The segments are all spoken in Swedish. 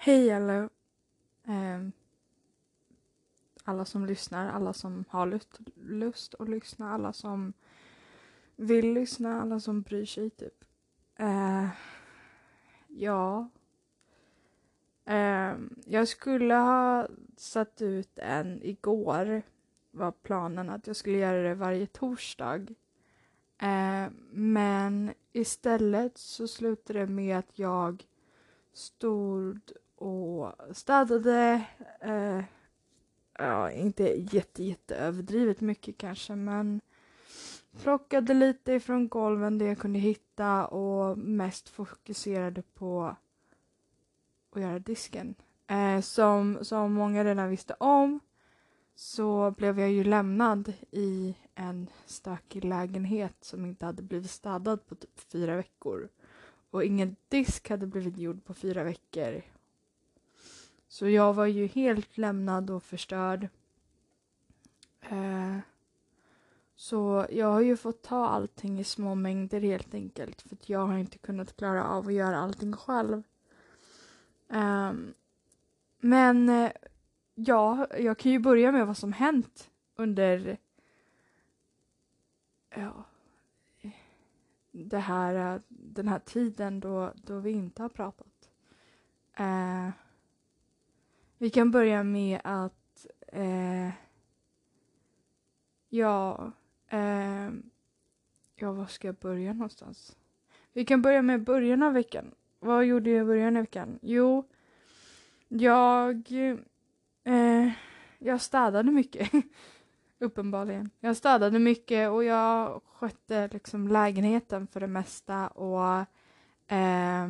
Hej alla, eh, alla som lyssnar, alla som har lust, lust att lyssna, alla som vill lyssna, alla som bryr sig typ. Eh, ja. Eh, jag skulle ha satt ut en igår, var planen att jag skulle göra det varje torsdag. Eh, men istället så slutade det med att jag stod och städade. Eh, ja, inte jätte, jätte överdrivet mycket kanske, men plockade lite ifrån golven det jag kunde hitta och mest fokuserade på att göra disken. Eh, som, som många redan visste om så blev jag ju lämnad i en stökig lägenhet som inte hade blivit städad på typ fyra veckor. Och ingen disk hade blivit gjord på fyra veckor. Så jag var ju helt lämnad och förstörd. Eh, så jag har ju fått ta allting i små mängder helt enkelt för att jag har inte kunnat klara av att göra allting själv. Eh, men eh, ja, jag kan ju börja med vad som hänt under ja, det här, eh, den här tiden då, då vi inte har pratat. Eh, vi kan börja med att eh, ja, eh, ja, var ska jag börja någonstans? Vi kan börja med början av veckan. Vad gjorde jag i början av veckan? Jo, jag, eh, jag städade mycket. Uppenbarligen. Jag städade mycket och jag skötte liksom lägenheten för det mesta och eh,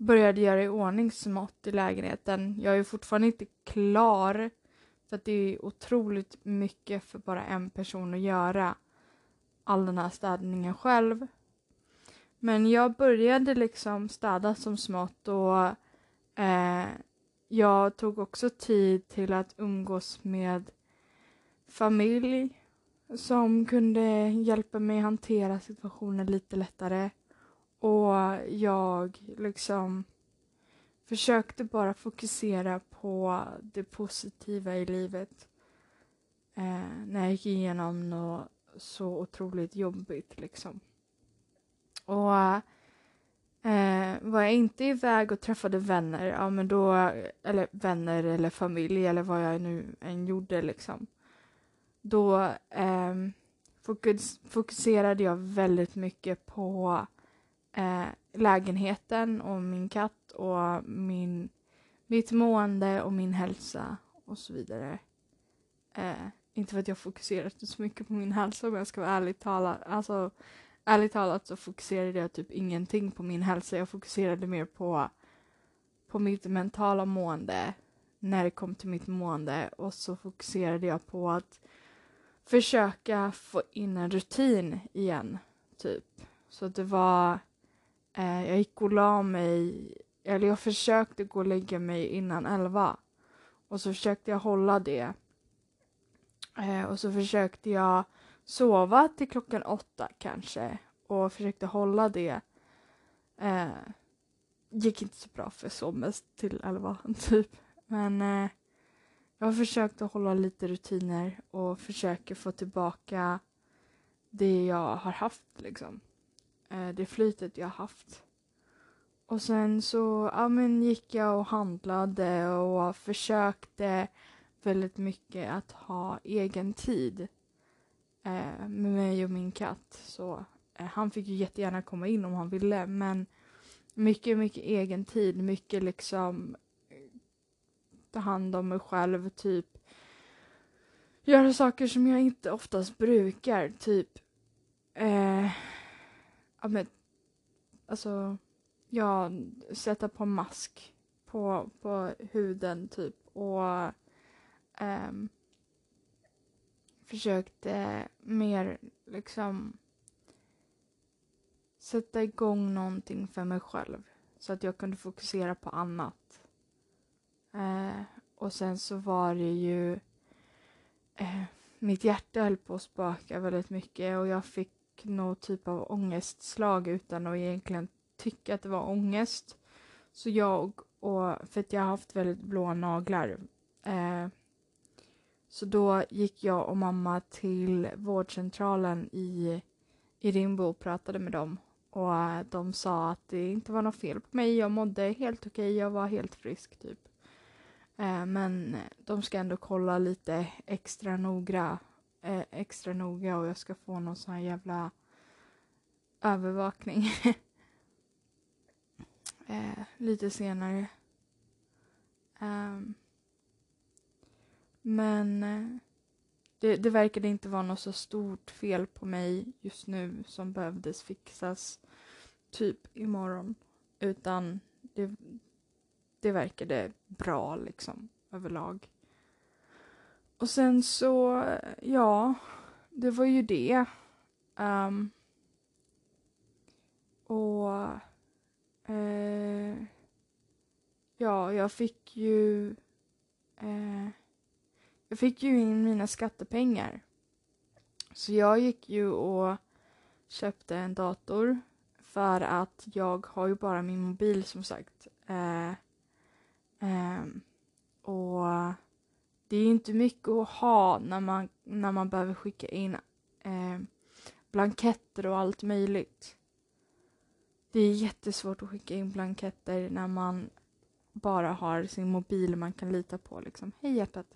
började göra i ordning smått i lägenheten. Jag är fortfarande inte klar för att det är otroligt mycket för bara en person att göra all den här städningen själv. Men jag började liksom städa som smått och eh, jag tog också tid till att umgås med familj som kunde hjälpa mig hantera situationen lite lättare. Och jag liksom försökte bara fokusera på det positiva i livet. Eh, när jag gick igenom något så otroligt jobbigt liksom. Och eh, var jag inte iväg och träffade vänner, ja men då, eller vänner eller familj eller vad jag nu än gjorde liksom då eh, fokus, fokuserade jag väldigt mycket på eh, lägenheten och min katt och min, mitt mående och min hälsa och så vidare. Eh, inte för att jag fokuserade så mycket på min hälsa om jag ska vara ärligt talad. Alltså, ärligt talat så fokuserade jag typ ingenting på min hälsa. Jag fokuserade mer på, på mitt mentala mående när det kom till mitt mående och så fokuserade jag på att försöka få in en rutin igen, typ. Så det var, eh, jag gick och la mig, eller jag försökte gå och lägga mig innan elva. Och så försökte jag hålla det. Eh, och så försökte jag sova till klockan åtta kanske och försökte hålla det. Eh, gick inte så bra för jag sov mest till elva typ. Men eh, jag har försökt att hålla lite rutiner och försöker få tillbaka det jag har haft liksom. Eh, det flytet jag haft. Och sen så ja, men gick jag och handlade och försökte väldigt mycket att ha egen tid eh, med mig och min katt. Så eh, han fick ju jättegärna komma in om han ville men mycket, mycket egen tid, mycket liksom eh, ta hand om mig själv, typ göra saker som jag inte oftast brukar, typ eh, ja, men, alltså, ja, sätta på mask på, på huden typ och um, försökte mer liksom sätta igång någonting för mig själv så att jag kunde fokusera på annat. Uh, och sen så var det ju eh, mitt hjärta höll på att spöka väldigt mycket och jag fick någon typ av ångestslag utan att egentligen tycka att det var ångest. Så jag och, för att jag har haft väldigt blå naglar. Eh, så då gick jag och mamma till vårdcentralen i, i Rimbo och pratade med dem. Och eh, de sa att det inte var något fel på mig. Jag mådde helt okej. Jag var helt frisk typ. Eh, men de ska ändå kolla lite extra noga, eh, extra noga och jag ska få någon sån här jävla övervakning. eh, lite senare. Um, men eh, det, det verkade inte vara något så stort fel på mig just nu som behövdes fixas typ imorgon. Utan det, det verkade bra liksom överlag. Och sen så, ja, det var ju det. Um, och eh, ja, jag fick ju eh, jag fick ju in mina skattepengar. Så jag gick ju och köpte en dator för att jag har ju bara min mobil som sagt. Eh, eh, och det är inte mycket att ha när man, när man behöver skicka in eh, blanketter och allt möjligt. Det är jättesvårt att skicka in blanketter när man bara har sin mobil man kan lita på. Liksom. Hej hjärtat.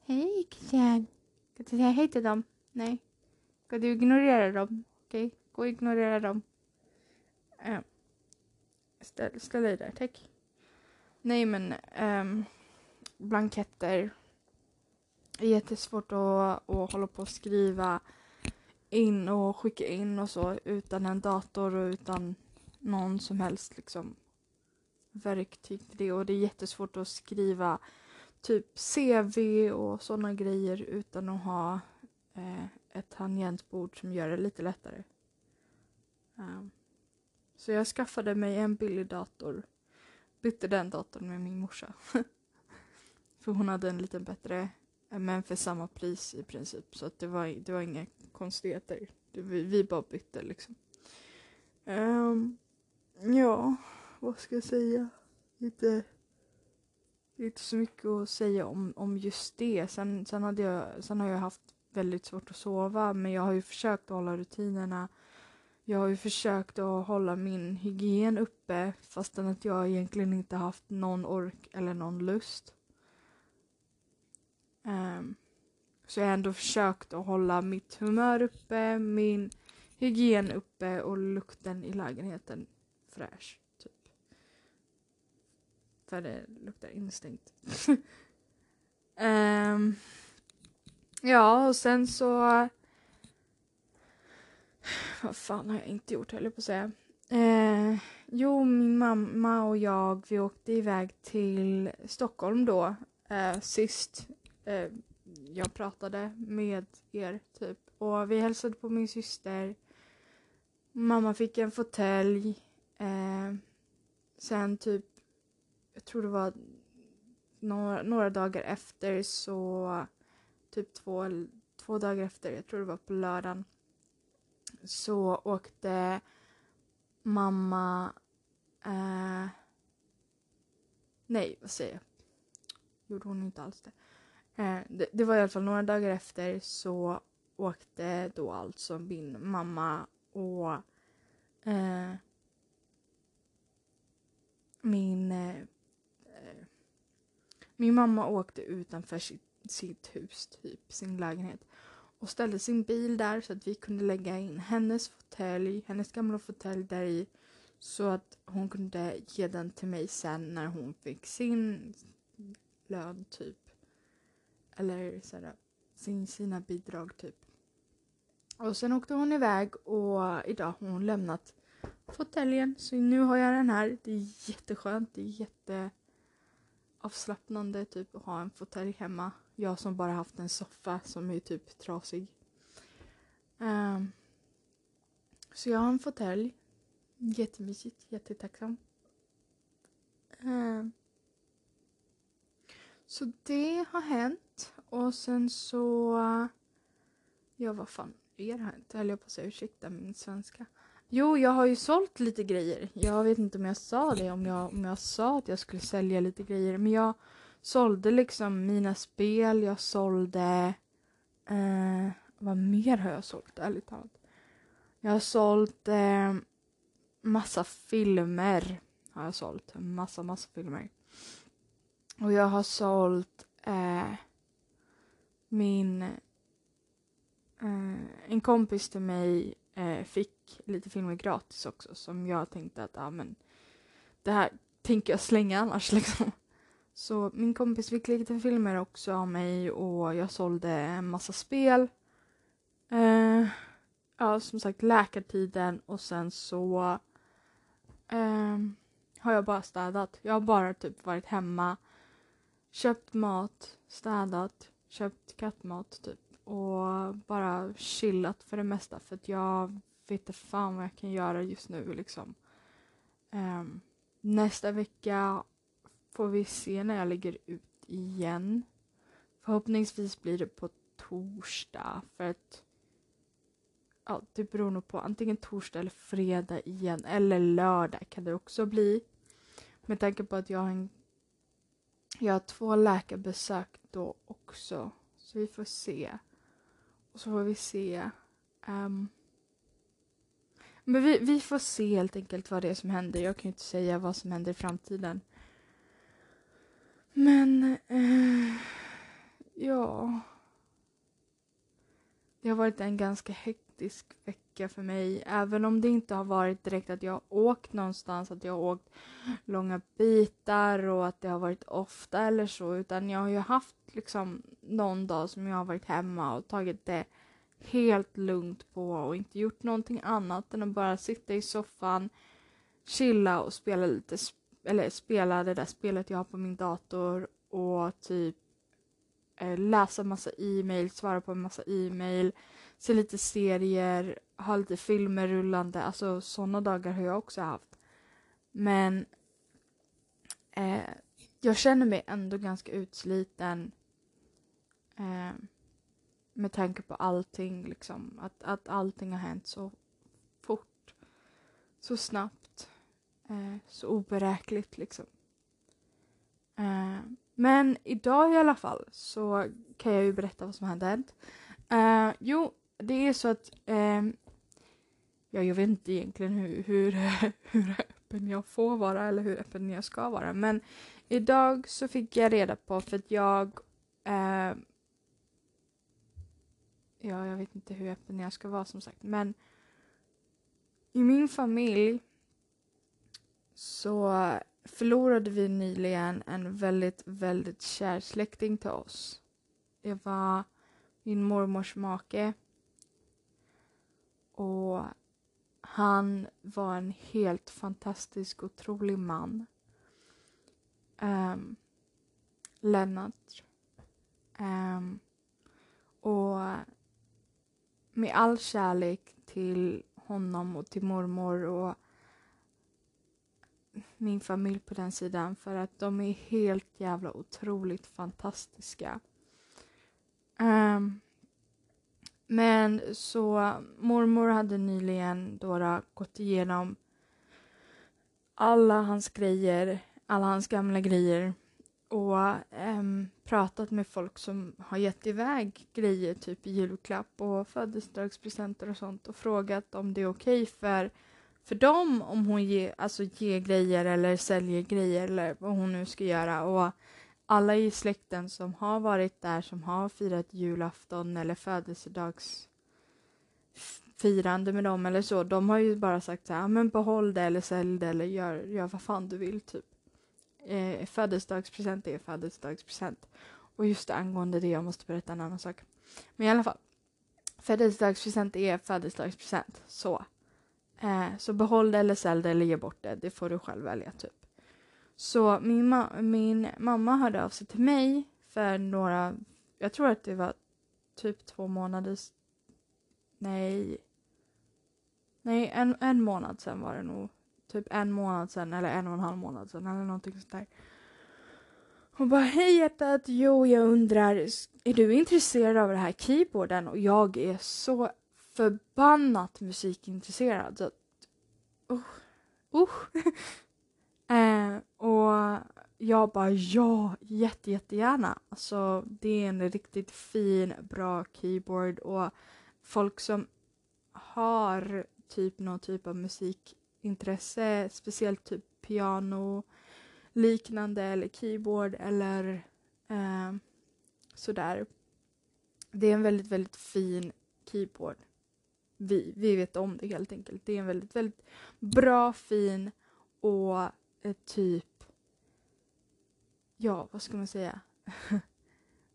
Hej Christian. Ska du säga hej till dem? Nej. Ska du ignorera dem? Okej, okay. gå och ignorera dem. Uh, ställ, ställ dig där, tack. Nej men um, blanketter. Det är jättesvårt att, att hålla på och skriva in och skicka in och så utan en dator och utan någon som helst liksom verktyg för det och det är jättesvårt att skriva typ CV och sådana grejer utan att ha eh, ett tangentbord som gör det lite lättare. Um, så jag skaffade mig en billig dator. Bytte den datorn med min morsa. för hon hade en lite bättre, eh, men för samma pris i princip. Så att det, var, det var inga konstigheter. Det, vi, vi bara bytte liksom. Um, ja, vad ska jag säga? Inte, det är inte så mycket att säga om, om just det. Sen, sen, hade jag, sen har jag haft väldigt svårt att sova men jag har ju försökt att hålla rutinerna. Jag har ju försökt att hålla min hygien uppe fastän att jag egentligen inte haft någon ork eller någon lust. Um, så jag har ändå försökt att hålla mitt humör uppe, min hygien uppe och lukten i lägenheten fräsch typ. för det luktar instängt. um, ja, och sen så... Vad fan har jag inte gjort, höll jag på att säga. Eh, jo, min mamma och jag, vi åkte iväg till Stockholm då, eh, sist eh, jag pratade med er, typ. Och vi hälsade på min syster. Mamma fick en fåtölj. Eh, sen typ jag tror det var några, några dagar efter så, typ två, två dagar efter, jag tror det var på lördagen, så åkte mamma, eh, nej vad säger jag, gjorde hon inte alls det. Eh, det. det. var i alla fall några dagar efter så åkte då alltså min mamma och eh, min eh, min mamma åkte utanför sitt, sitt hus, typ sin lägenhet och ställde sin bil där så att vi kunde lägga in hennes fåtölj, hennes gamla fåtölj där i så att hon kunde ge den till mig sen när hon fick sin lön typ. Eller sådär, sin, sina bidrag typ. Och sen åkte hon iväg och idag har hon lämnat fåtöljen. Så nu har jag den här. Det är jätteskönt. Det är jätte avslappnande typ att ha en fåtölj hemma. Jag som bara haft en soffa som är typ trasig. Um, så jag har en fåtölj. Jättemysigt, jättetacksam. Um, så det har hänt och sen så... Ja, vad fan är det hänt? Höll jag på att säga, ursäkta min svenska. Jo, jag har ju sålt lite grejer. Jag vet inte om jag sa det, om jag, om jag sa att jag skulle sälja lite grejer. Men jag sålde liksom mina spel, jag sålde... Eh, vad mer har jag sålt, ärligt talat? Jag har sålt eh, massa filmer. Har jag sålt. Massa, massa filmer. Och jag har sålt eh, min... Eh, en kompis till mig eh, fick lite filmer gratis också som jag tänkte att ah, men, det här tänker jag slänga annars liksom. Så min kompis fick lite filmer också av mig och jag sålde en massa spel. Eh, ja, som sagt läkartiden och sen så eh, har jag bara städat. Jag har bara typ varit hemma, köpt mat, städat, köpt kattmat typ och bara chillat för det mesta för att jag vet inte fan vad jag kan göra just nu liksom. Um, nästa vecka får vi se när jag lägger ut igen. Förhoppningsvis blir det på torsdag för att ja, det beror nog på antingen torsdag eller fredag igen eller lördag kan det också bli. Med tanke på att jag har, en, jag har två läkarbesök då också. Så vi får se. Och så får vi se. Um, men vi, vi får se helt enkelt vad det är som händer. Jag kan ju inte säga vad som händer i framtiden. Men, uh, ja. Det har varit en ganska hektisk vecka för mig. Även om det inte har varit direkt att jag har åkt någonstans, att jag har åkt långa bitar och att det har varit ofta eller så. Utan jag har ju haft liksom någon dag som jag har varit hemma och tagit det helt lugnt på och inte gjort någonting annat än att bara sitta i soffan, chilla och spela lite, eller spela det där spelet jag har på min dator och typ eh, läsa massa e-mail, svara på en massa e-mail, se lite serier, ha lite filmer rullande. Alltså sådana dagar har jag också haft. Men eh, jag känner mig ändå ganska utsliten. Eh, med tanke på allting, liksom. Att, att allting har hänt så fort. Så snabbt. Eh, så oberäkligt, liksom. Eh, men idag i alla fall så kan jag ju berätta vad som har hänt. Eh, jo, det är så att eh, ja, jag vet inte egentligen hur, hur, hur öppen jag får vara eller hur öppen jag ska vara. Men idag så fick jag reda på för att jag eh, Ja, jag vet inte hur öppen jag ska vara som sagt. Men i min familj så förlorade vi nyligen en väldigt, väldigt kär släkting till oss. Det var min mormors make. Och han var en helt fantastisk, otrolig man. Um, Lennart. Um, och med all kärlek till honom och till mormor och min familj på den sidan för att de är helt jävla otroligt fantastiska. Um, men så mormor hade nyligen då gått igenom alla hans grejer, alla hans gamla grejer och äm, pratat med folk som har gett iväg grejer, typ i julklapp och födelsedagspresenter och sånt och frågat om det är okej okay för för dem om hon ger, alltså ger grejer eller säljer grejer eller vad hon nu ska göra. Och alla i släkten som har varit där, som har firat julafton eller födelsedagsfirande med dem eller så, de har ju bara sagt så här, men behåll det eller sälj det eller gör, gör vad fan du vill typ. Eh, födelsedagspresent är födelsedagspresent. Och just angående det, jag måste berätta en annan sak. Men i alla fall, födelsedagspresent är födelsedagspresent. Så. Eh, så behåll det eller sälj det eller ge bort det. Det får du själv välja typ. Så min, ma min mamma hörde av sig till mig för några, jag tror att det var typ två månader, nej, nej en, en månad sen var det nog. Typ en månad sen eller en och en halv månad sen eller någonting sånt där. Hon bara, hej hjärtat, jo jag undrar, är du intresserad av den här keyboarden? Och jag är så förbannat musikintresserad. Så uh, uh. eh, och jag bara ja, jätte, jättegärna. Alltså det är en riktigt fin, bra keyboard och folk som har typ någon typ av musikintresse, speciellt typ piano liknande eller keyboard eller eh, sådär. Det är en väldigt, väldigt fin keyboard. Vi, vi vet om det helt enkelt. Det är en väldigt, väldigt bra, fin och typ, ja vad ska man säga?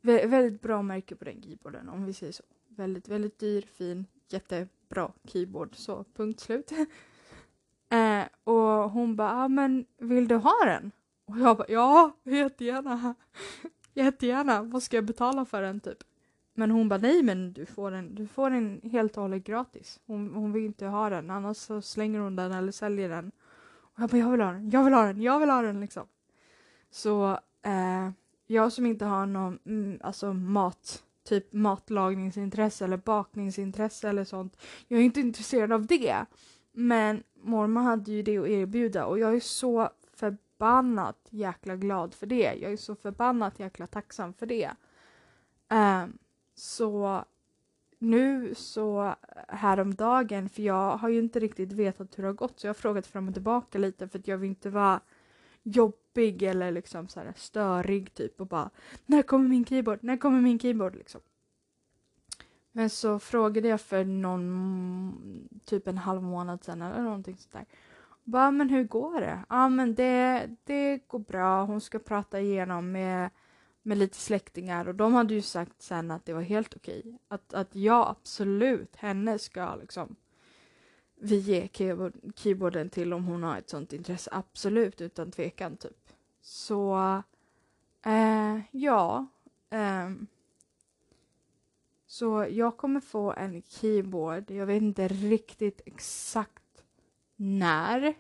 Vä väldigt bra märke på den keyboarden om vi säger så. Väldigt, väldigt dyr, fin, jättebra keyboard. Så punkt slut. eh, och hon bara, ah, men vill du ha den? Och jag bara, ja, jättegärna. jättegärna. Vad ska jag betala för den typ? Men hon bara, nej men du får den, du får den helt och hållet gratis. Hon, hon vill inte ha den, annars så slänger hon den eller säljer den. Och jag bara, jag vill ha den, jag vill ha den, jag vill ha den liksom. Så eh, jag som inte har någon, mm, alltså mat, typ matlagningsintresse eller bakningsintresse eller sånt. Jag är inte intresserad av det. Men mormor hade ju det att erbjuda och jag är så förbannat jäkla glad för det. Jag är så förbannat jäkla tacksam för det. Eh, så nu så häromdagen, för jag har ju inte riktigt vetat hur det har gått så jag har frågat fram och tillbaka lite för att jag vill inte vara jobbig eller liksom så här störig typ och bara när kommer min keyboard, när kommer min keyboard liksom. Men så frågade jag för någon, typ en halv månad sedan eller någonting sånt där. Bara, men hur går det? Ja, men det, det går bra. Hon ska prata igenom med, med lite släktingar och de hade ju sagt sen att det var helt okej. Att, att jag absolut, henne ska liksom vi ge keyboard, keyboarden till om hon har ett sånt intresse. Absolut, utan tvekan typ. Så, eh, ja. Eh, så jag kommer få en keyboard. Jag vet inte riktigt exakt när.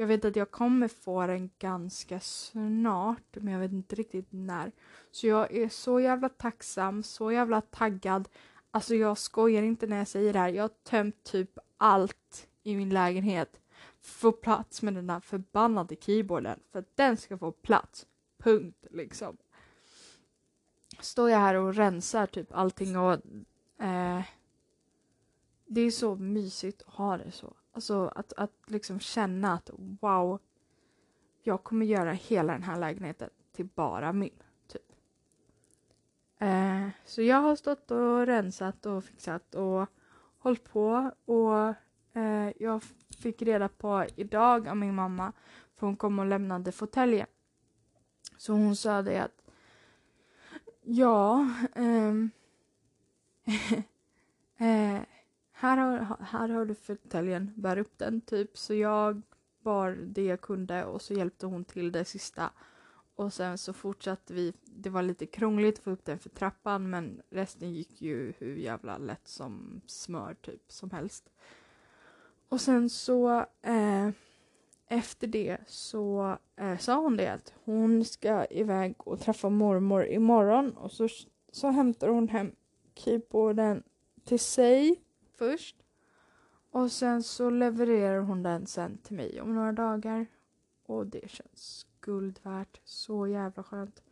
Jag vet att jag kommer få den ganska snart, men jag vet inte riktigt när. Så jag är så jävla tacksam, så jävla taggad. Alltså jag skojar inte när jag säger det här. Jag har tömt typ allt i min lägenhet för att få plats med den där förbannade keyboarden. För att den ska få plats. Punkt liksom. Står jag här och rensar typ allting och eh, det är så mysigt att ha det så. Alltså att, att liksom känna att wow, jag kommer göra hela den här lägenheten till bara min. Typ. Eh, så jag har stått och rensat och fixat och hållit på och eh, jag fick reda på idag av min mamma för hon kom och lämnade fåtöljen. Så hon sa det att ja, ehm, eh, här har, här har du fåtöljen, bär upp den typ. Så jag bar det jag kunde och så hjälpte hon till det sista. Och sen så fortsatte vi. Det var lite krångligt att få upp den för trappan men resten gick ju hur jävla lätt som smör typ som helst. Och sen så eh, efter det så eh, sa hon det att hon ska iväg och träffa mormor imorgon och så, så hämtar hon hem keyboarden till sig först. Och sen så levererar hon den sen till mig om några dagar. Och det känns guld värt. Så jävla skönt.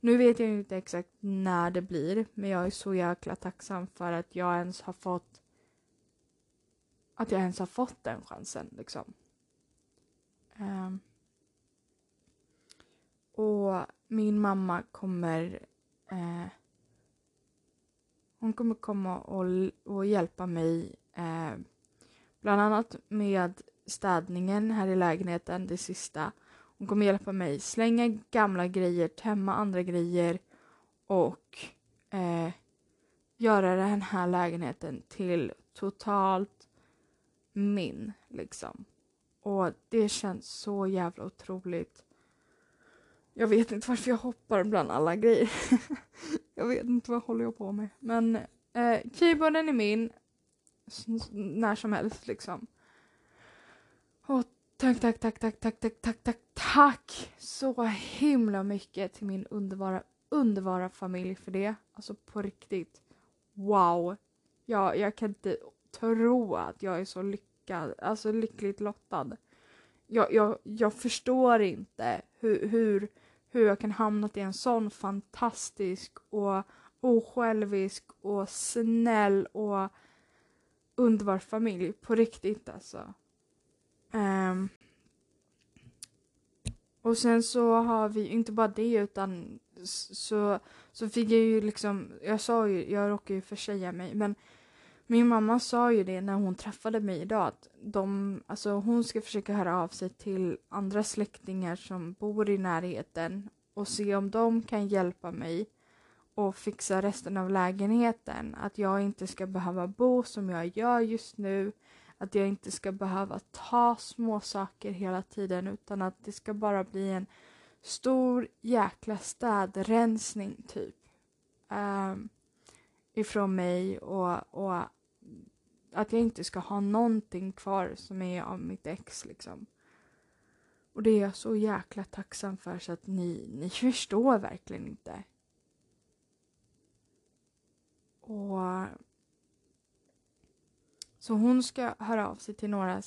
Nu vet jag inte exakt när det blir, men jag är så jäkla tacksam för att jag ens har fått att jag ens har fått den chansen liksom. Um, och min mamma kommer eh, hon kommer komma och, och hjälpa mig eh, bland annat med städningen här i lägenheten, det sista. Hon kommer hjälpa mig slänga gamla grejer, tömma andra grejer och eh, göra den här lägenheten till totalt min, liksom. Och det känns så jävla otroligt. Jag vet inte varför jag hoppar bland alla grejer. jag vet inte vad håller jag på med. Men eh, keyboarden är min. När som helst liksom. Och tack, tack, tack, tack, tack, tack, tack, tack, tack så himla mycket till min underbara, underbara familj för det. Alltså på riktigt. Wow. Jag, jag kan inte tro att jag är så lyckad, alltså lyckligt lottad. Jag, jag, jag förstår inte hur, hur, hur jag kan hamnat i en sån fantastisk och osjälvisk och snäll och underbar familj. På riktigt alltså. Um, och sen så har vi inte bara det utan så, så fick jag ju liksom, jag sa ju, jag råkade ju försäga mig men min mamma sa ju det när hon träffade mig idag att de, alltså hon ska försöka höra av sig till andra släktingar som bor i närheten och se om de kan hjälpa mig och fixa resten av lägenheten. Att jag inte ska behöva bo som jag gör just nu. Att jag inte ska behöva ta små saker hela tiden utan att det ska bara bli en stor jäkla städrensning typ. Um, ifrån mig och, och att jag inte ska ha någonting kvar som är av mitt ex liksom. Och det är jag så jäkla tacksam för så att ni, ni förstår verkligen inte. Och så hon ska höra av sig till några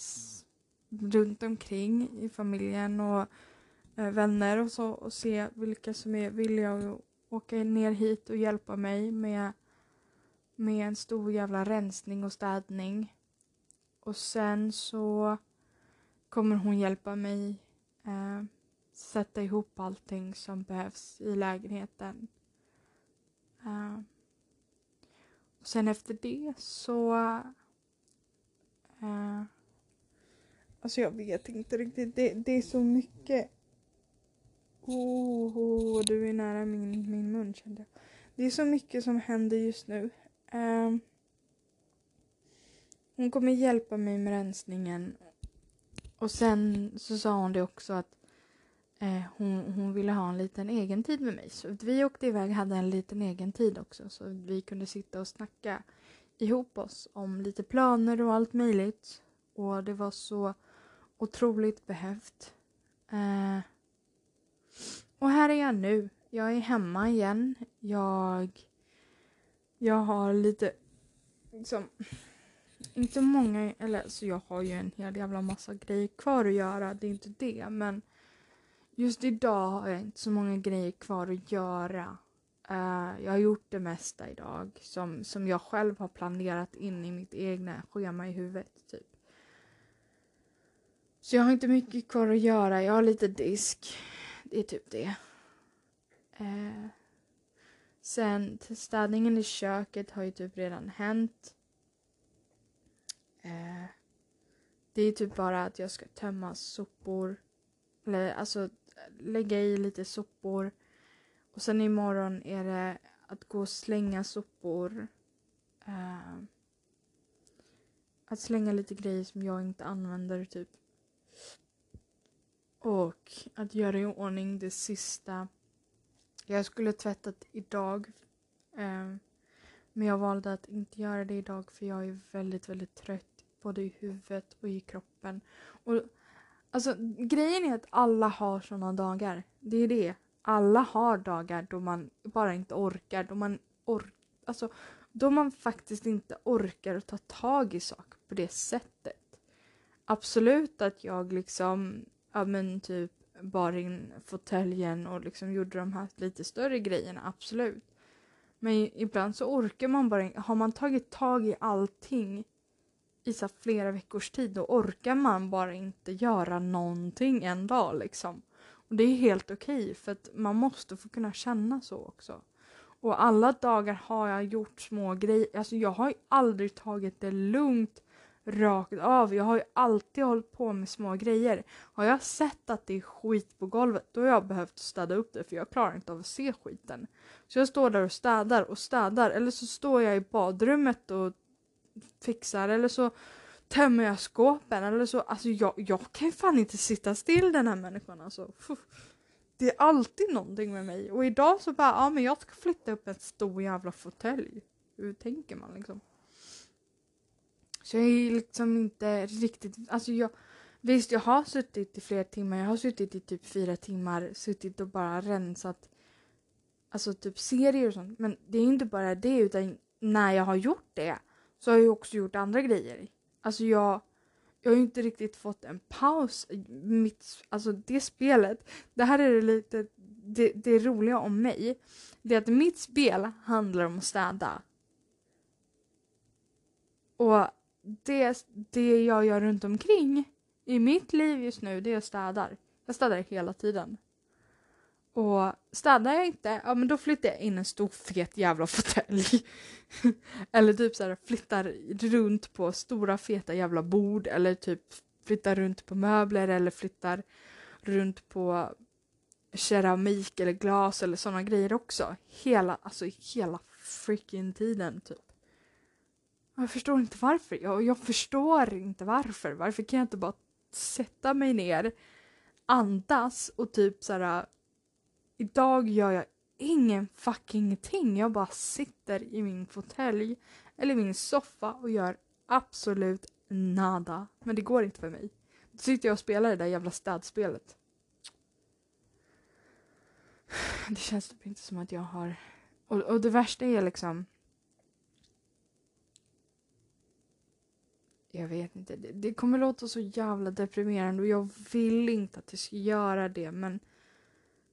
runt omkring i familjen och eh, vänner och så och se vilka som är villiga att åka ner hit och hjälpa mig med, med en stor jävla rensning och städning. Och sen så kommer hon hjälpa mig eh, sätta ihop allting som behövs i lägenheten. Eh, och sen efter det så... Eh, alltså jag vet inte riktigt. Det, det är så mycket. Oh, oh, du är nära min, min mun kände jag. Det är så mycket som händer just nu. Ehm, hon kommer hjälpa mig med rensningen. Och sen så sa hon det också att Eh, hon, hon ville ha en liten egen tid med mig. Så vi åkte iväg och hade en liten egen tid också. Så vi kunde sitta och snacka ihop oss om lite planer och allt möjligt. Och det var så otroligt behövt. Eh, och här är jag nu. Jag är hemma igen. Jag, jag har lite, liksom, inte många, eller så jag har ju en hel jävla massa grejer kvar att göra. Det är inte det, men Just idag har jag inte så många grejer kvar att göra. Uh, jag har gjort det mesta idag som, som jag själv har planerat in i mitt egna schema i huvudet. Typ. Så jag har inte mycket kvar att göra. Jag har lite disk. Det är typ det. Uh, sen städningen i köket har ju typ redan hänt. Eh, det är typ bara att jag ska tömma sopor. Eller alltså lägga i lite sopor. Och sen imorgon är det att gå och slänga sopor. Eh, att slänga lite grejer som jag inte använder typ. Och att göra i ordning det sista. Jag skulle tvättat idag. Eh, men jag valde att inte göra det idag för jag är väldigt, väldigt trött. Både i huvudet och i kroppen. Och Alltså grejen är att alla har sådana dagar. Det är det. Alla har dagar då man bara inte orkar. Då man, or alltså, då man faktiskt inte orkar ta tag i saker på det sättet. Absolut att jag liksom, ja men typ bar in fåtöljen och liksom gjorde de här lite större grejerna, absolut. Men ibland så orkar man bara inte. Har man tagit tag i allting i så flera veckors tid då orkar man bara inte göra någonting en dag liksom. Och det är helt okej okay, för att man måste få kunna känna så också. Och alla dagar har jag gjort små grejer. Alltså jag har ju aldrig tagit det lugnt rakt av. Jag har ju alltid hållit på med små grejer. Har jag sett att det är skit på golvet då har jag behövt städa upp det för jag klarar inte av att se skiten. Så jag står där och städar och städar eller så står jag i badrummet och fixar eller så tömmer jag skåpen eller så. Alltså jag, jag kan fan inte sitta still den här människan alltså. Det är alltid någonting med mig och idag så bara, ja men jag ska flytta upp en stor jävla fåtölj. Hur tänker man liksom? Så jag är liksom inte riktigt, alltså jag Visst, jag har suttit i flera timmar. Jag har suttit i typ fyra timmar, suttit och bara rensat alltså typ serier och sånt. Men det är inte bara det, utan när jag har gjort det så har jag också gjort andra grejer. Alltså jag, jag har ju inte riktigt fått en paus mitt, alltså det spelet. Det här är det lite, det, det roliga om mig. Det är att mitt spel handlar om att städa. Och det, det jag gör runt omkring i mitt liv just nu, det är att städar. Jag städar hela tiden. Och städar jag inte, ja men då flyttar jag in en stor fet jävla fåtölj. eller typ så här, flyttar runt på stora feta jävla bord eller typ flyttar runt på möbler eller flyttar runt på keramik eller glas eller sådana grejer också. Hela, alltså hela freaking tiden typ. Jag förstår inte varför. Jag, jag förstår inte varför. Varför kan jag inte bara sätta mig ner, andas och typ så här Idag gör jag ingen fucking ting. Jag bara sitter i min fåtölj eller min soffa och gör absolut nada. Men det går inte för mig. Då sitter jag och spelar det där jävla städspelet. Det känns typ inte som att jag har... Och, och det värsta är liksom... Jag vet inte. Det, det kommer låta så jävla deprimerande och jag vill inte att det ska göra det men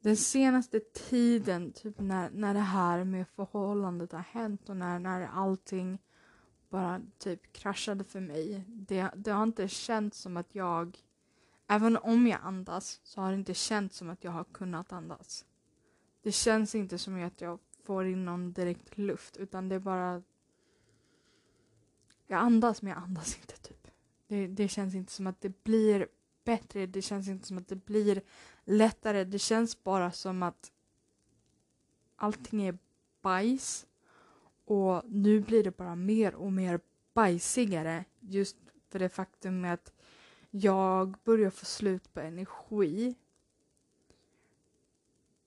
den senaste tiden, typ när, när det här med förhållandet har hänt och när, när allting bara typ kraschade för mig. Det, det har inte känts som att jag, även om jag andas, så har det inte känts som att jag har kunnat andas. Det känns inte som att jag får in någon direkt luft utan det är bara jag andas men jag andas inte typ. Det, det känns inte som att det blir bättre, det känns inte som att det blir lättare. Det känns bara som att allting är bajs och nu blir det bara mer och mer bajsigare just för det faktum att jag börjar få slut på energi.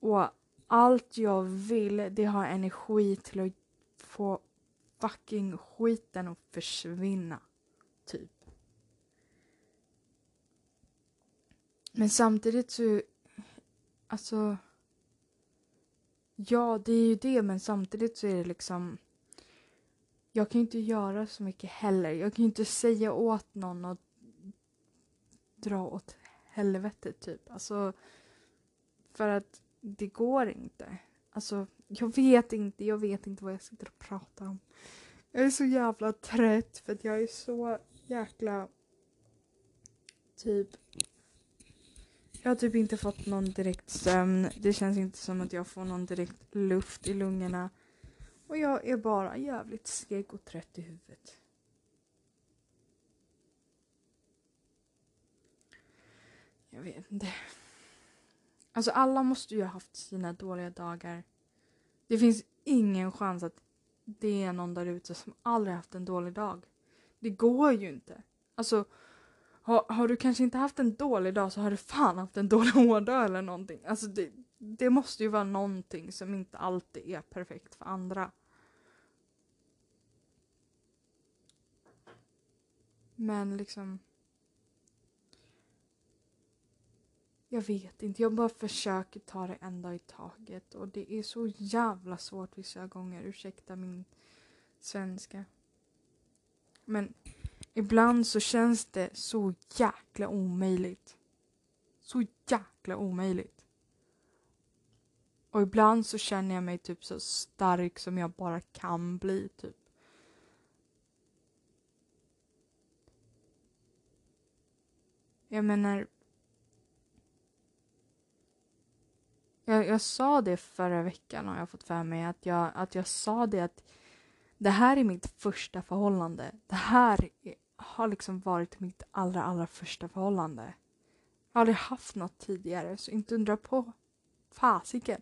Och allt jag vill det har energi till att få fucking skiten och försvinna. Typ. Men samtidigt så Alltså... Ja, det är ju det, men samtidigt så är det liksom... Jag kan ju inte göra så mycket heller. Jag kan ju inte säga åt någon att dra åt helvete, typ. Alltså, för att det går inte. Alltså, jag vet inte, jag vet inte vad jag sitter och pratar om. Jag är så jävla trött för att jag är så jäkla typ jag har typ inte fått någon direkt sömn. Det känns inte som att jag får någon direkt luft i lungorna. Och jag är bara jävligt seg och trött i huvudet. Jag vet inte. Alltså alla måste ju ha haft sina dåliga dagar. Det finns ingen chans att det är någon där ute som aldrig haft en dålig dag. Det går ju inte. Alltså har, har du kanske inte haft en dålig dag så har du fan haft en dålig hårdag eller någonting. Alltså det, det måste ju vara någonting som inte alltid är perfekt för andra. Men liksom... Jag vet inte, jag bara försöker ta det en dag i taget och det är så jävla svårt vissa gånger. Ursäkta min svenska. Men Ibland så känns det så jäkla omöjligt. Så jäkla omöjligt. Och ibland så känner jag mig typ så stark som jag bara kan bli typ. Jag menar... Jag, jag sa det förra veckan har jag fått för mig att jag, att jag sa det att det här är mitt första förhållande. Det här är har liksom varit mitt allra, allra första förhållande. Jag har aldrig haft något tidigare, så inte undra på. Fasiken.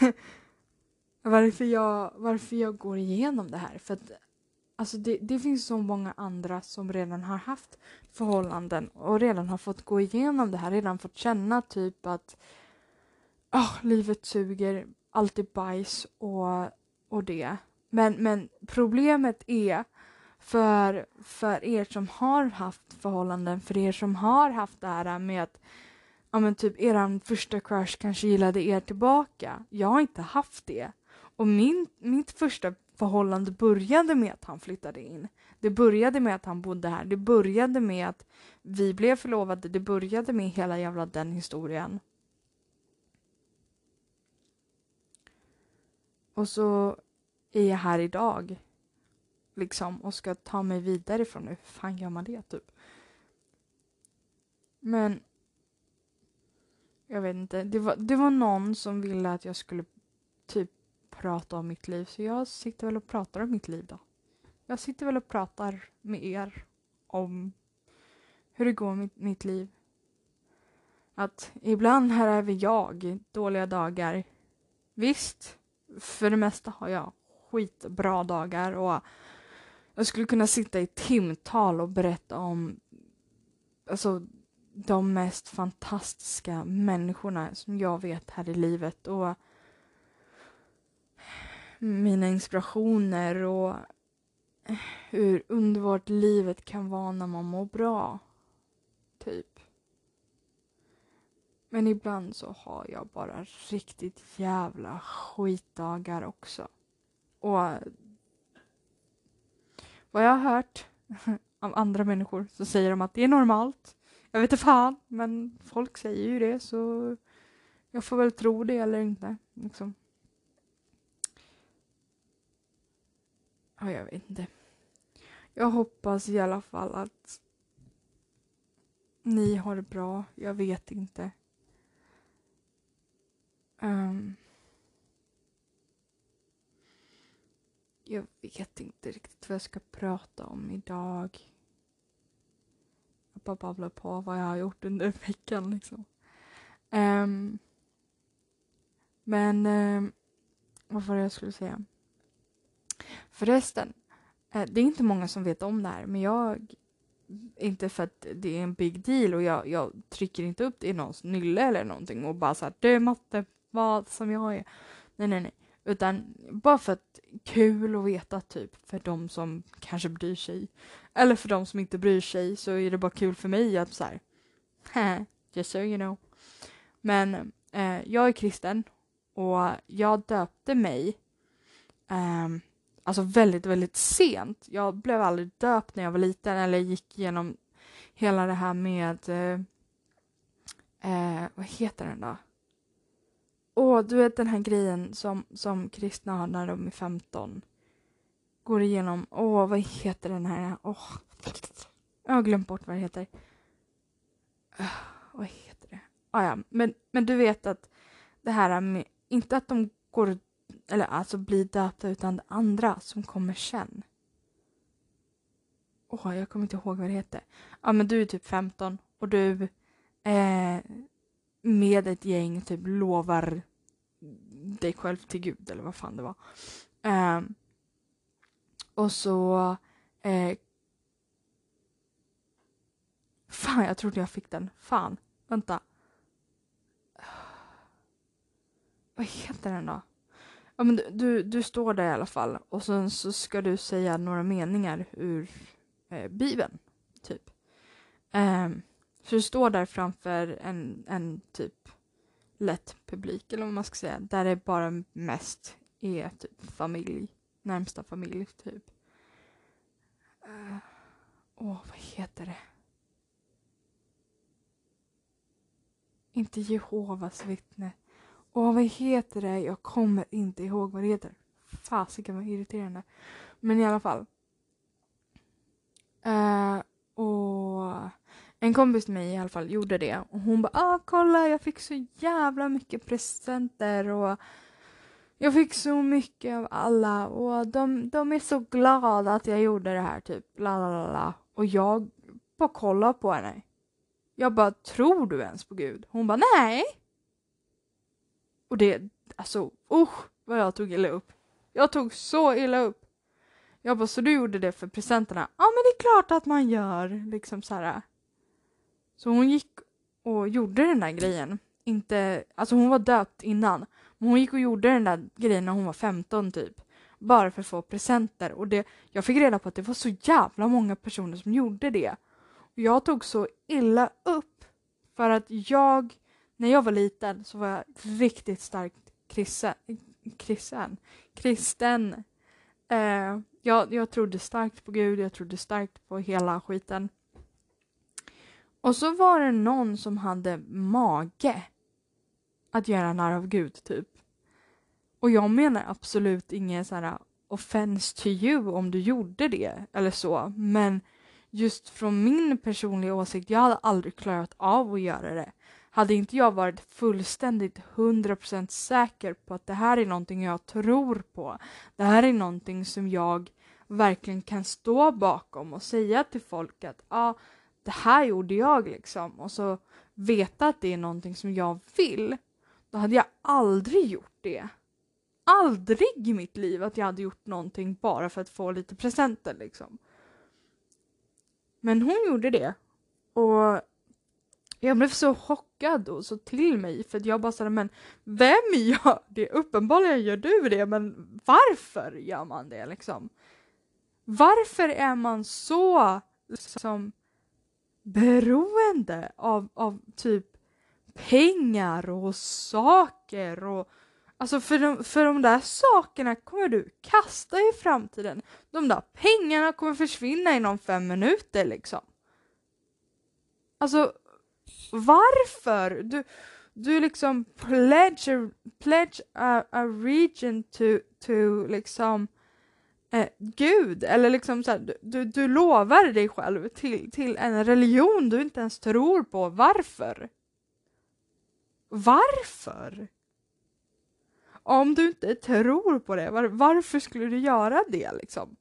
varför, jag, varför jag går igenom det här. För att alltså det, det finns så många andra som redan har haft förhållanden och redan har fått gå igenom det här, redan fått känna typ att oh, livet suger, allt är bajs och, och det. Men, men problemet är för, för er som har haft förhållanden, för er som har haft det här med att ja men typ eran första crush kanske gillade er tillbaka. Jag har inte haft det. Och min, mitt första förhållande började med att han flyttade in. Det började med att han bodde här. Det började med att vi blev förlovade. Det började med hela jävla den historien. Och så är jag här idag. Liksom, och ska ta mig vidare från nu. Hur fan gör man det, typ? Men... Jag vet inte. Det var, det var någon som ville att jag skulle typ prata om mitt liv. Så jag sitter väl och pratar om mitt liv då. Jag sitter väl och pratar med er om hur det går med mitt liv. Att ibland här är vi jag, dåliga dagar. Visst, för det mesta har jag skitbra dagar och jag skulle kunna sitta i timtal och berätta om alltså, de mest fantastiska människorna som jag vet här i livet och mina inspirationer och hur underbart livet kan vara när man mår bra. Typ. Men ibland så har jag bara riktigt jävla skitdagar också. Och vad jag har hört av andra människor så säger de att det är normalt. Jag vet inte fan, men folk säger ju det så jag får väl tro det eller inte. Liksom. Ja, jag vet inte. Jag hoppas i alla fall att ni har det bra. Jag vet inte. Um, jag vet inte riktigt vad jag ska prata om idag. Jag bara babblar på vad jag har gjort under veckan liksom. Um, men um, vad var det jag skulle säga? Förresten, eh, det är inte många som vet om det här, men jag inte för att det är en big deal och jag, jag trycker inte upp det i någons nylle eller någonting och bara såhär, du matte, vad som jag är. Nej, nej, nej. Utan bara för att kul att veta typ för de som kanske bryr sig. Eller för de som inte bryr sig så är det bara kul för mig att såhär, just so you know. Men eh, jag är kristen och jag döpte mig eh, alltså väldigt, väldigt sent. Jag blev aldrig döpt när jag var liten eller gick igenom hela det här med, eh, eh, vad heter den då? Åh, du vet den här grejen som, som kristna har när de är 15. Går igenom, åh, vad heter den här? Åh, jag har glömt bort vad det heter. Öh, vad heter det? Ah, ja, men, men du vet att det här med, inte att de går eller alltså blir döpta utan det andra som kommer sen. Åh, oh, jag kommer inte ihåg vad det heter. Ja, men du är typ 15 och du eh, med ett gäng typ lovar dig själv till Gud eller vad fan det var. Eh, och så eh, Fan, jag trodde jag fick den. Fan, vänta. Vad heter den då? Ja, men du, du, du, står där i alla fall och sen så ska du säga några meningar ur eh, Bibeln, typ. Um, så du står där framför en, en typ lätt publik, eller vad man ska säga, där det bara mest är typ familj, närmsta familj, typ. Uh, åh, vad heter det? Inte Jehovas vittne. Åh, vad heter det? Jag kommer inte ihåg vad det heter. Fasiken vad irriterande. Men i alla fall. Uh, och en kompis till mig i alla fall gjorde det. Och hon bara, ah kolla jag fick så jävla mycket presenter och jag fick så mycket av alla och de, de är så glada att jag gjorde det här typ. La, la, la, la. Och jag bara kollar på henne. Jag bara, tror du ens på Gud? Hon bara, nej. Och det, alltså usch vad jag tog illa upp. Jag tog så illa upp. Jag bara, så du gjorde det för presenterna? Ja men det är klart att man gör, liksom så här. Så hon gick och gjorde den där grejen. Inte, alltså hon var döpt innan. Men hon gick och gjorde den där grejen när hon var 15 typ. Bara för att få presenter. Och det, jag fick reda på att det var så jävla många personer som gjorde det. Och jag tog så illa upp. För att jag när jag var liten så var jag riktigt starkt kristen. kristen. kristen. Eh, jag, jag trodde starkt på Gud, jag trodde starkt på hela skiten. Och så var det någon som hade mage att göra narr av Gud, typ. Och jag menar absolut inget så här uh, offense to you om du gjorde det eller så, men just från min personliga åsikt, jag hade aldrig klarat av att göra det. Hade inte jag varit fullständigt 100% säker på att det här är någonting jag tror på, det här är någonting som jag verkligen kan stå bakom och säga till folk att ja, ah, det här gjorde jag liksom och så veta att det är någonting som jag vill, då hade jag aldrig gjort det. Aldrig i mitt liv att jag hade gjort någonting bara för att få lite presenter liksom. Men hon gjorde det. Och jag blev så chockad och så till mig för att jag bara sa men vem gör det? Uppenbarligen gör du det men varför gör man det liksom? Varför är man så liksom beroende av, av typ pengar och saker och Alltså för de, för de där sakerna kommer du kasta i framtiden. De där pengarna kommer försvinna inom fem minuter liksom. Alltså varför? Du, du liksom pledge, pledge a, a region to, to liksom eh, Gud eller liksom så här, du, du lovar dig själv till, till en religion du inte ens tror på. Varför? Varför? Om du inte tror på det, var, varför skulle du göra det liksom?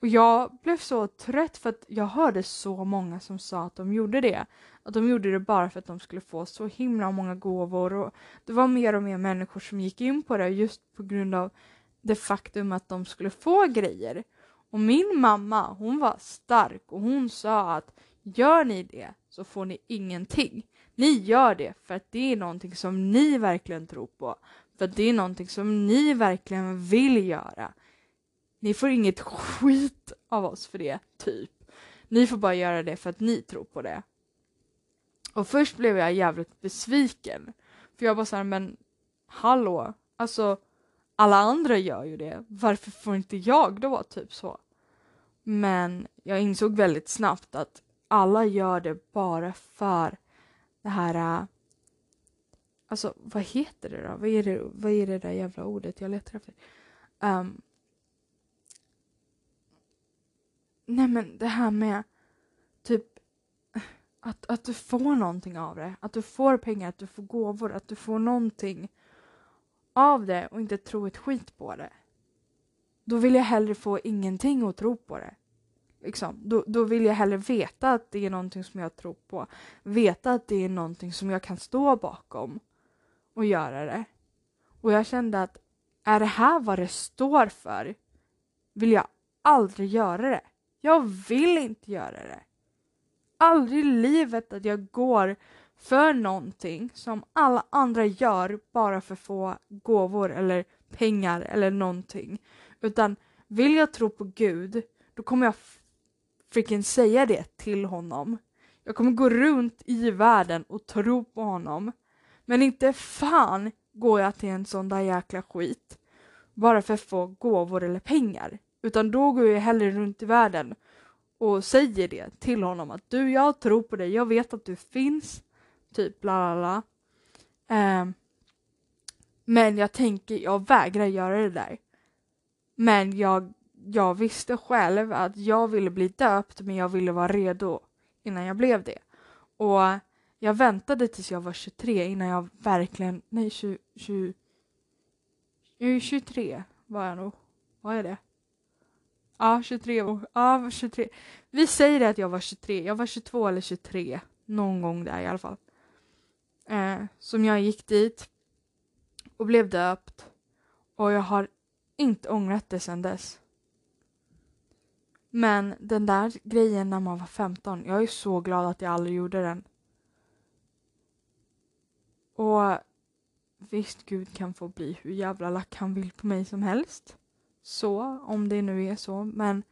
Och jag blev så trött för att jag hörde så många som sa att de gjorde det. Att de gjorde det bara för att de skulle få så himla många gåvor och det var mer och mer människor som gick in på det just på grund av det faktum att de skulle få grejer. Och min mamma, hon var stark och hon sa att gör ni det så får ni ingenting. Ni gör det för att det är någonting som ni verkligen tror på. För att det är någonting som ni verkligen vill göra. Ni får inget skit av oss för det, typ. Ni får bara göra det för att ni tror på det. Och först blev jag jävligt besviken. För jag bara såhär, men hallå, alltså alla andra gör ju det. Varför får inte jag då? Typ så. Men jag insåg väldigt snabbt att alla gör det bara för det här äh, Alltså vad heter det då? Vad är det, vad är det där jävla ordet jag letar efter? Um, nej men det här med typ att, att du får någonting av det. Att du får pengar, att du får gåvor, att du får någonting av det och inte tro ett skit på det. Då vill jag hellre få ingenting och tro på det. Liksom. Då, då vill jag hellre veta att det är någonting som jag tror på. Veta att det är någonting som jag kan stå bakom och göra det. Och jag kände att är det här vad det står för vill jag aldrig göra det. Jag vill inte göra det. Aldrig i livet att jag går för någonting som alla andra gör bara för att få gåvor eller pengar eller någonting. Utan vill jag tro på Gud, då kommer jag freaking säga det till honom. Jag kommer gå runt i världen och tro på honom. Men inte fan går jag till en sån där jäkla skit bara för att få gåvor eller pengar. Utan då går jag hellre runt i världen och säger det till honom att du, jag tror på dig, jag vet att du finns, typ bla bla bla. Um, men jag tänker, jag vägrar göra det där. Men jag, jag visste själv att jag ville bli döpt men jag ville vara redo innan jag blev det. Och jag väntade tills jag var 23 innan jag verkligen, nej 20, 20 23 var jag nog. Var jag det? Ja, 23. Ja, 23. Vi säger att jag var 23. Jag var 22 eller 23. Någon gång där i alla fall. Eh, som jag gick dit och blev döpt. Och jag har inte ångrat det sedan dess. Men den där grejen när man var 15, jag är så glad att jag aldrig gjorde den. Och visst, Gud kan få bli hur jävla lack han vill på mig som helst. Så, om det nu är så. Men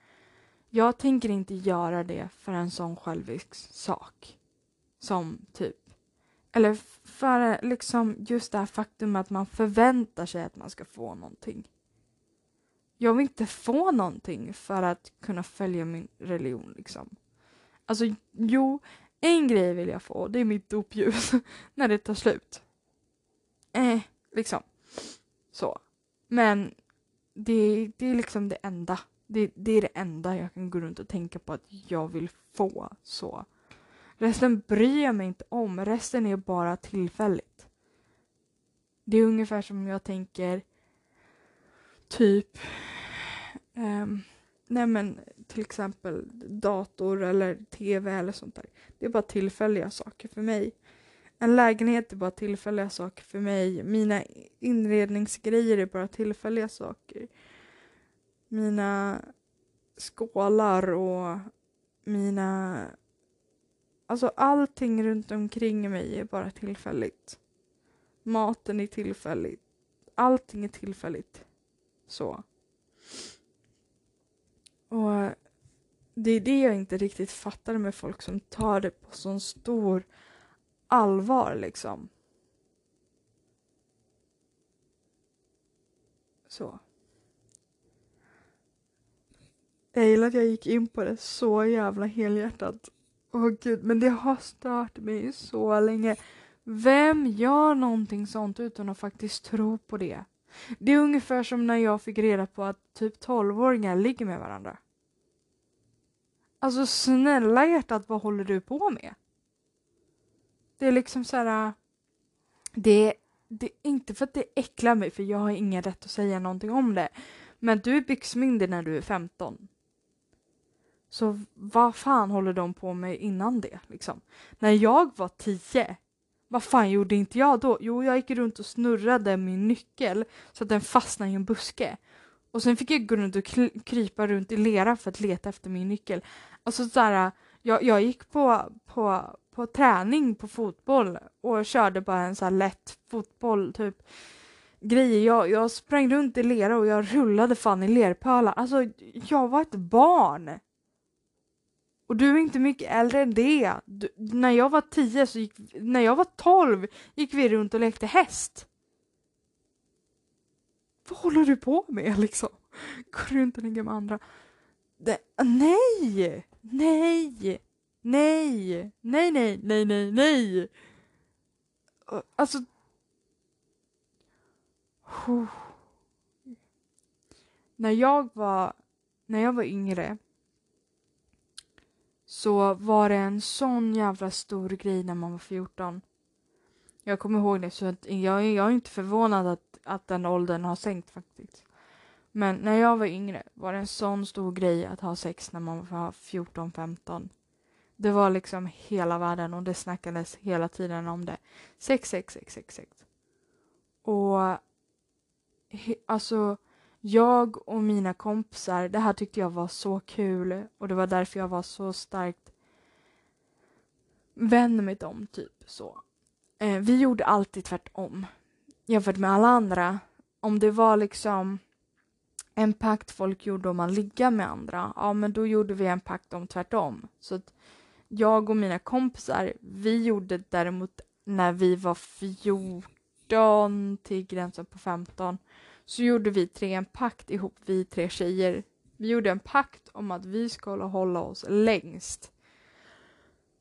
jag tänker inte göra det för en sån självisk sak. Som typ eller för liksom just det här faktum att man förväntar sig att man ska få någonting. Jag vill inte få någonting för att kunna följa min religion liksom. Alltså jo, en grej vill jag få, det är mitt dopljus när det tar slut. Eh, liksom. Så. Men det, det är liksom det enda. Det, det är det enda jag kan gå runt och tänka på att jag vill få. Så. Resten bryr jag mig inte om. Resten är bara tillfälligt. Det är ungefär som jag tänker typ um, nej men till exempel dator eller tv eller sånt där. Det är bara tillfälliga saker för mig. En lägenhet är bara tillfälliga saker för mig. Mina inredningsgrejer är bara tillfälliga saker. Mina skålar och mina... Alltså allting runt omkring mig är bara tillfälligt. Maten är tillfällig. Allting är tillfälligt. Så. Och eh, det är det jag inte riktigt fattar med folk som tar det på sån stor allvar liksom. Så. Jag gillar att jag gick in på det så jävla helhjärtat. Åh gud, men det har stört mig så länge. Vem gör någonting sånt utan att faktiskt tro på det? Det är ungefär som när jag fick reda på att typ 12-åringar ligger med varandra. Alltså snälla hjärtat, vad håller du på med? Det är liksom så här... Äh, det, det är inte för att det äcklar mig, för jag har ingen rätt att säga någonting om det. Men du är byxmyndig när du är 15. Så vad fan håller de på med innan det? Liksom? När jag var tio, vad fan gjorde inte jag då? Jo, jag gick runt och snurrade min nyckel så att den fastnade i en buske. Och sen fick jag gå runt och krypa runt i lera för att leta efter min nyckel. Alltså såhär, jag, jag gick på, på, på träning på fotboll och körde bara en så här lätt fotboll typ grejer. Jag, jag sprang runt i lera och jag rullade fan i lerpölar. Alltså, jag var ett barn. Och du är inte mycket äldre än det. Du, när jag var tio så gick, när jag var tolv gick vi runt och lekte häst. Vad håller du på med liksom? Går runt och ligger med andra. Det, nej! Nej! Nej! Nej, nej, nej, nej, nej! Alltså... Oh. När jag var, när jag var yngre så var det en sån jävla stor grej när man var 14. Jag kommer ihåg det, så att jag, jag är inte förvånad att, att den åldern har sänkt faktiskt. Men när jag var yngre var det en sån stor grej att ha sex när man var 14-15. Det var liksom hela världen och det snackades hela tiden om det. Sex, sex, sex, sex, sex. Och he, alltså, jag och mina kompisar, det här tyckte jag var så kul och det var därför jag var så starkt vän med dem, typ så. Eh, vi gjorde alltid tvärtom jämfört med alla andra. Om det var liksom en pakt folk gjorde om att ligga med andra, ja men då gjorde vi en pakt om tvärtom. Så att jag och mina kompisar, vi gjorde däremot när vi var 14 till gränsen på 15 så gjorde vi tre en pakt ihop, vi tre tjejer. Vi gjorde en pakt om att vi skulle hålla oss längst.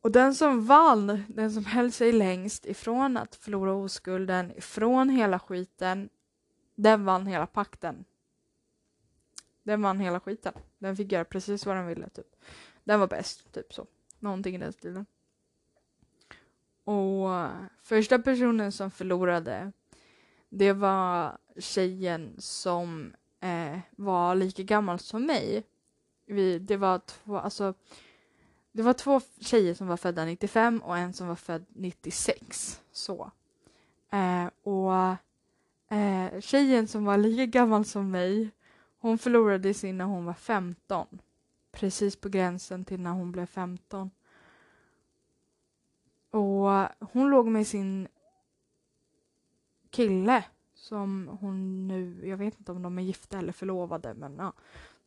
Och den som vann, den som höll sig längst ifrån att förlora oskulden, ifrån hela skiten, den vann hela pakten. Den vann hela skiten. Den fick göra precis vad den ville, typ. Den var bäst, typ så. Någonting i den stilen. Och eh, första personen som förlorade, det var tjejen som eh, var lika gammal som mig. Vi, det var två, alltså, det var två tjejer som var födda 95 och en som var född 96. Så. Eh, och eh, tjejen som var lika gammal som mig, hon förlorade sin när hon var 15. Precis på gränsen till när hon blev 15. Och hon låg med sin kille som hon nu, jag vet inte om de är gifta eller förlovade men ja.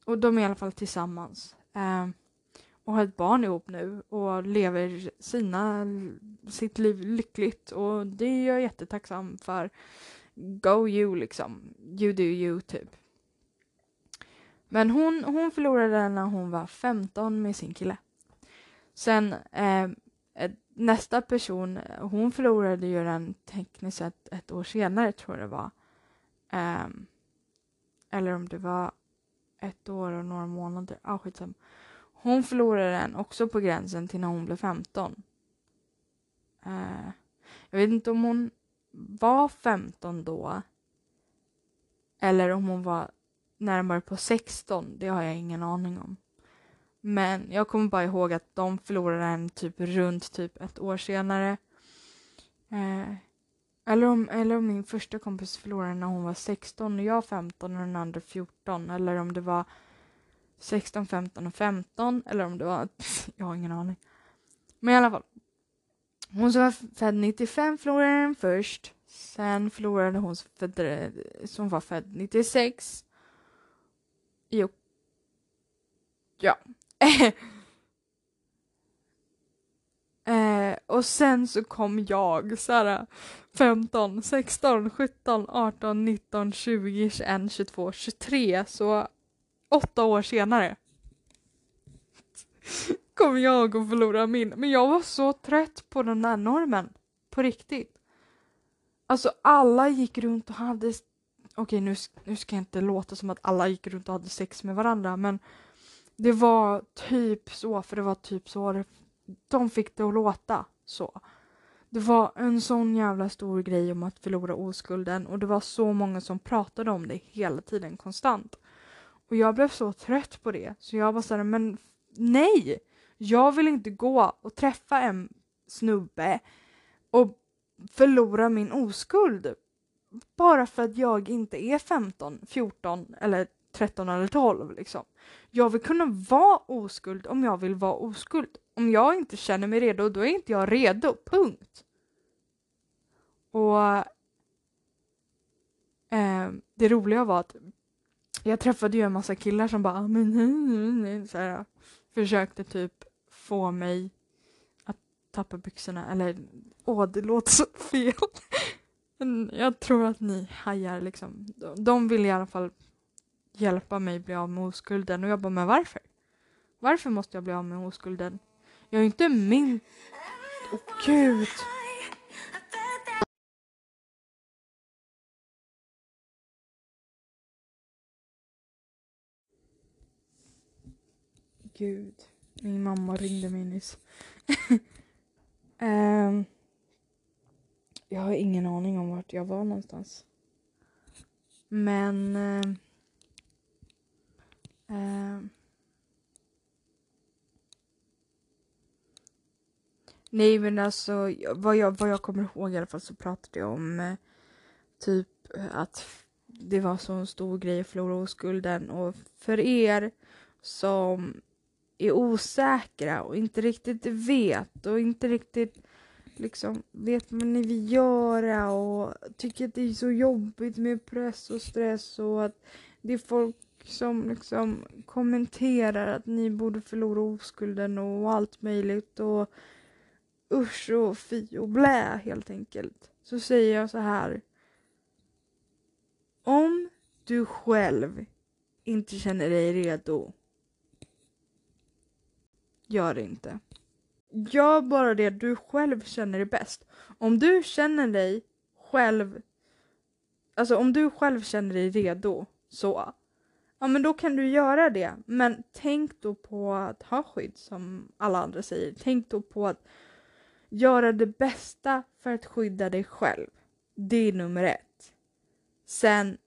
Och de är i alla fall tillsammans. Eh, och har ett barn ihop nu och lever sina, sitt liv lyckligt och det är jag jättetacksam för. Go you liksom. You do you typ. Men hon, hon förlorade när hon var 15 med sin kille. Sen eh, nästa person, hon förlorade ju den tekniskt sett ett år senare tror jag det var. Um, eller om det var ett år och några månader. Ah, skitsam. Hon förlorade den också på gränsen till när hon blev 15. Uh, ehm, jag vet inte om hon var 15 då. Eller om hon var närmare på 16. Det har jag ingen aning om. Men jag kommer bara ihåg att de förlorade den typ runt typ ett år senare. Eh, eller, om, eller om min första kompis förlorade när hon var 16 och jag 15 och den andra 14. Eller om det var 16, 15 och 15. Eller om det var... jag har ingen aning. Men i alla fall. Hon som var född 95 förlorade den först. Sen förlorade hon som, född, som var född 96. Jo. Ja. eh, och sen så kom jag så här 15, 16, 17, 18, 19, 20, 21, 22, 23 så åtta år senare kom jag att förlora min. Men jag var så trött på den där normen. På riktigt. Alltså alla gick runt och hade Okej nu, nu ska jag inte låta som att alla gick runt och hade sex med varandra men det var typ så, för det var typ så det, de fick det att låta så. Det var en sån jävla stor grej om att förlora oskulden och det var så många som pratade om det hela tiden konstant. Och jag blev så trött på det så jag var såhär, men nej! Jag vill inte gå och träffa en snubbe och förlora min oskuld. Bara för att jag inte är 15, 14 eller 13 eller 12 liksom. Jag vill kunna vara oskuld om jag vill vara oskuld. Om jag inte känner mig redo, då är inte jag redo. Punkt. Och eh, det roliga var att jag träffade ju en massa killar som bara men, så här, försökte typ få mig att tappa byxorna eller åh det låter så fel. Jag tror att ni hajar liksom. De vill i alla fall hjälpa mig bli av med oskulden och jag bara men varför? Varför måste jag bli av med oskulden? Jag är inte min... Åh oh, gud! Gud, min mamma ringde mig nyss. um, jag har ingen aning om vart jag var någonstans. Men... Uh, uh, nej men alltså vad jag, vad jag kommer ihåg i alla fall så pratade jag om uh, typ att det var så en stor grej att förlora oskulden och för er som är osäkra och inte riktigt vet och inte riktigt liksom vet vad ni vill göra och tycker att det är så jobbigt med press och stress och att det är folk som liksom kommenterar att ni borde förlora oskulden och allt möjligt och usch och fy och blä helt enkelt. Så säger jag så här. Om du själv inte känner dig redo Gör det inte. Gör bara det du själv känner är bäst. Om du känner dig själv, alltså om du själv känner dig redo så, ja men då kan du göra det. Men tänk då på att ha skydd som alla andra säger. Tänk då på att göra det bästa för att skydda dig själv. Det är nummer ett. Sen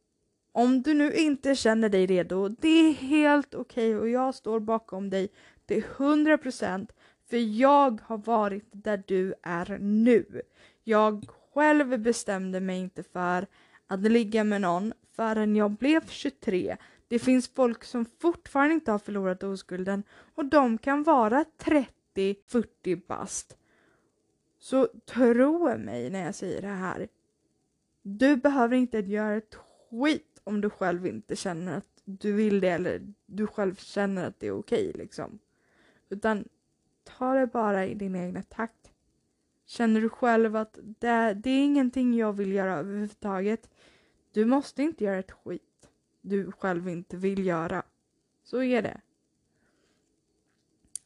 om du nu inte känner dig redo, det är helt okej okay och jag står bakom dig till 100 procent för jag har varit där du är nu. Jag själv bestämde mig inte för att ligga med någon förrän jag blev 23. Det finns folk som fortfarande inte har förlorat oskulden och de kan vara 30-40 bast. Så tro mig när jag säger det här. Du behöver inte göra ett skit om du själv inte känner att du vill det eller du själv känner att det är okej okay, liksom. Utan ta det bara i din egna takt. Känner du själv att det, det är ingenting jag vill göra överhuvudtaget. Du måste inte göra ett skit du själv inte vill göra. Så är det.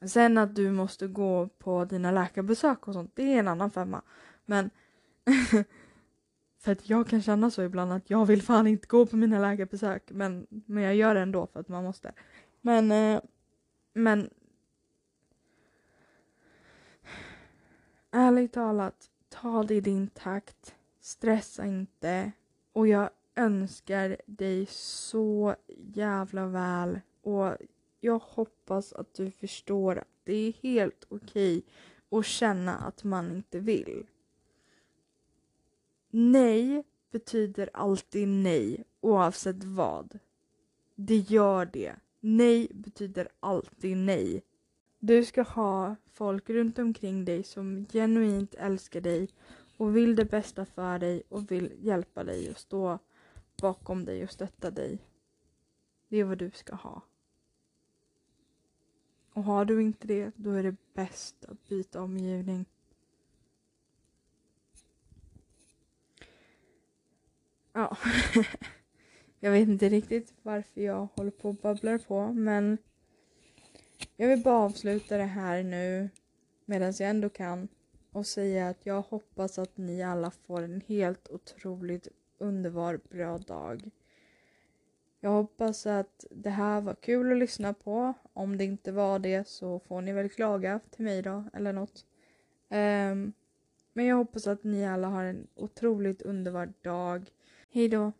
Sen att du måste gå på dina läkarbesök och sånt, det är en annan femma. Men för att jag kan känna så ibland att jag vill fan inte gå på mina läkarbesök men, men jag gör det ändå för att man måste. Men, eh, men ärligt talat, ta det i din takt. Stressa inte. Och jag önskar dig så jävla väl. Och jag hoppas att du förstår att det är helt okej att känna att man inte vill. Nej betyder alltid nej oavsett vad. Det gör det. Nej betyder alltid nej. Du ska ha folk runt omkring dig som genuint älskar dig och vill det bästa för dig och vill hjälpa dig att stå bakom dig och stötta dig. Det är vad du ska ha. Och har du inte det, då är det bäst att byta omgivning. Ja, jag vet inte riktigt varför jag håller på och babblar på, men jag vill bara avsluta det här nu medan jag ändå kan och säga att jag hoppas att ni alla får en helt otroligt underbar, bra dag. Jag hoppas att det här var kul att lyssna på. Om det inte var det så får ni väl klaga till mig då, eller något. Um, men jag hoppas att ni alla har en otroligt underbar dag. Hejdå!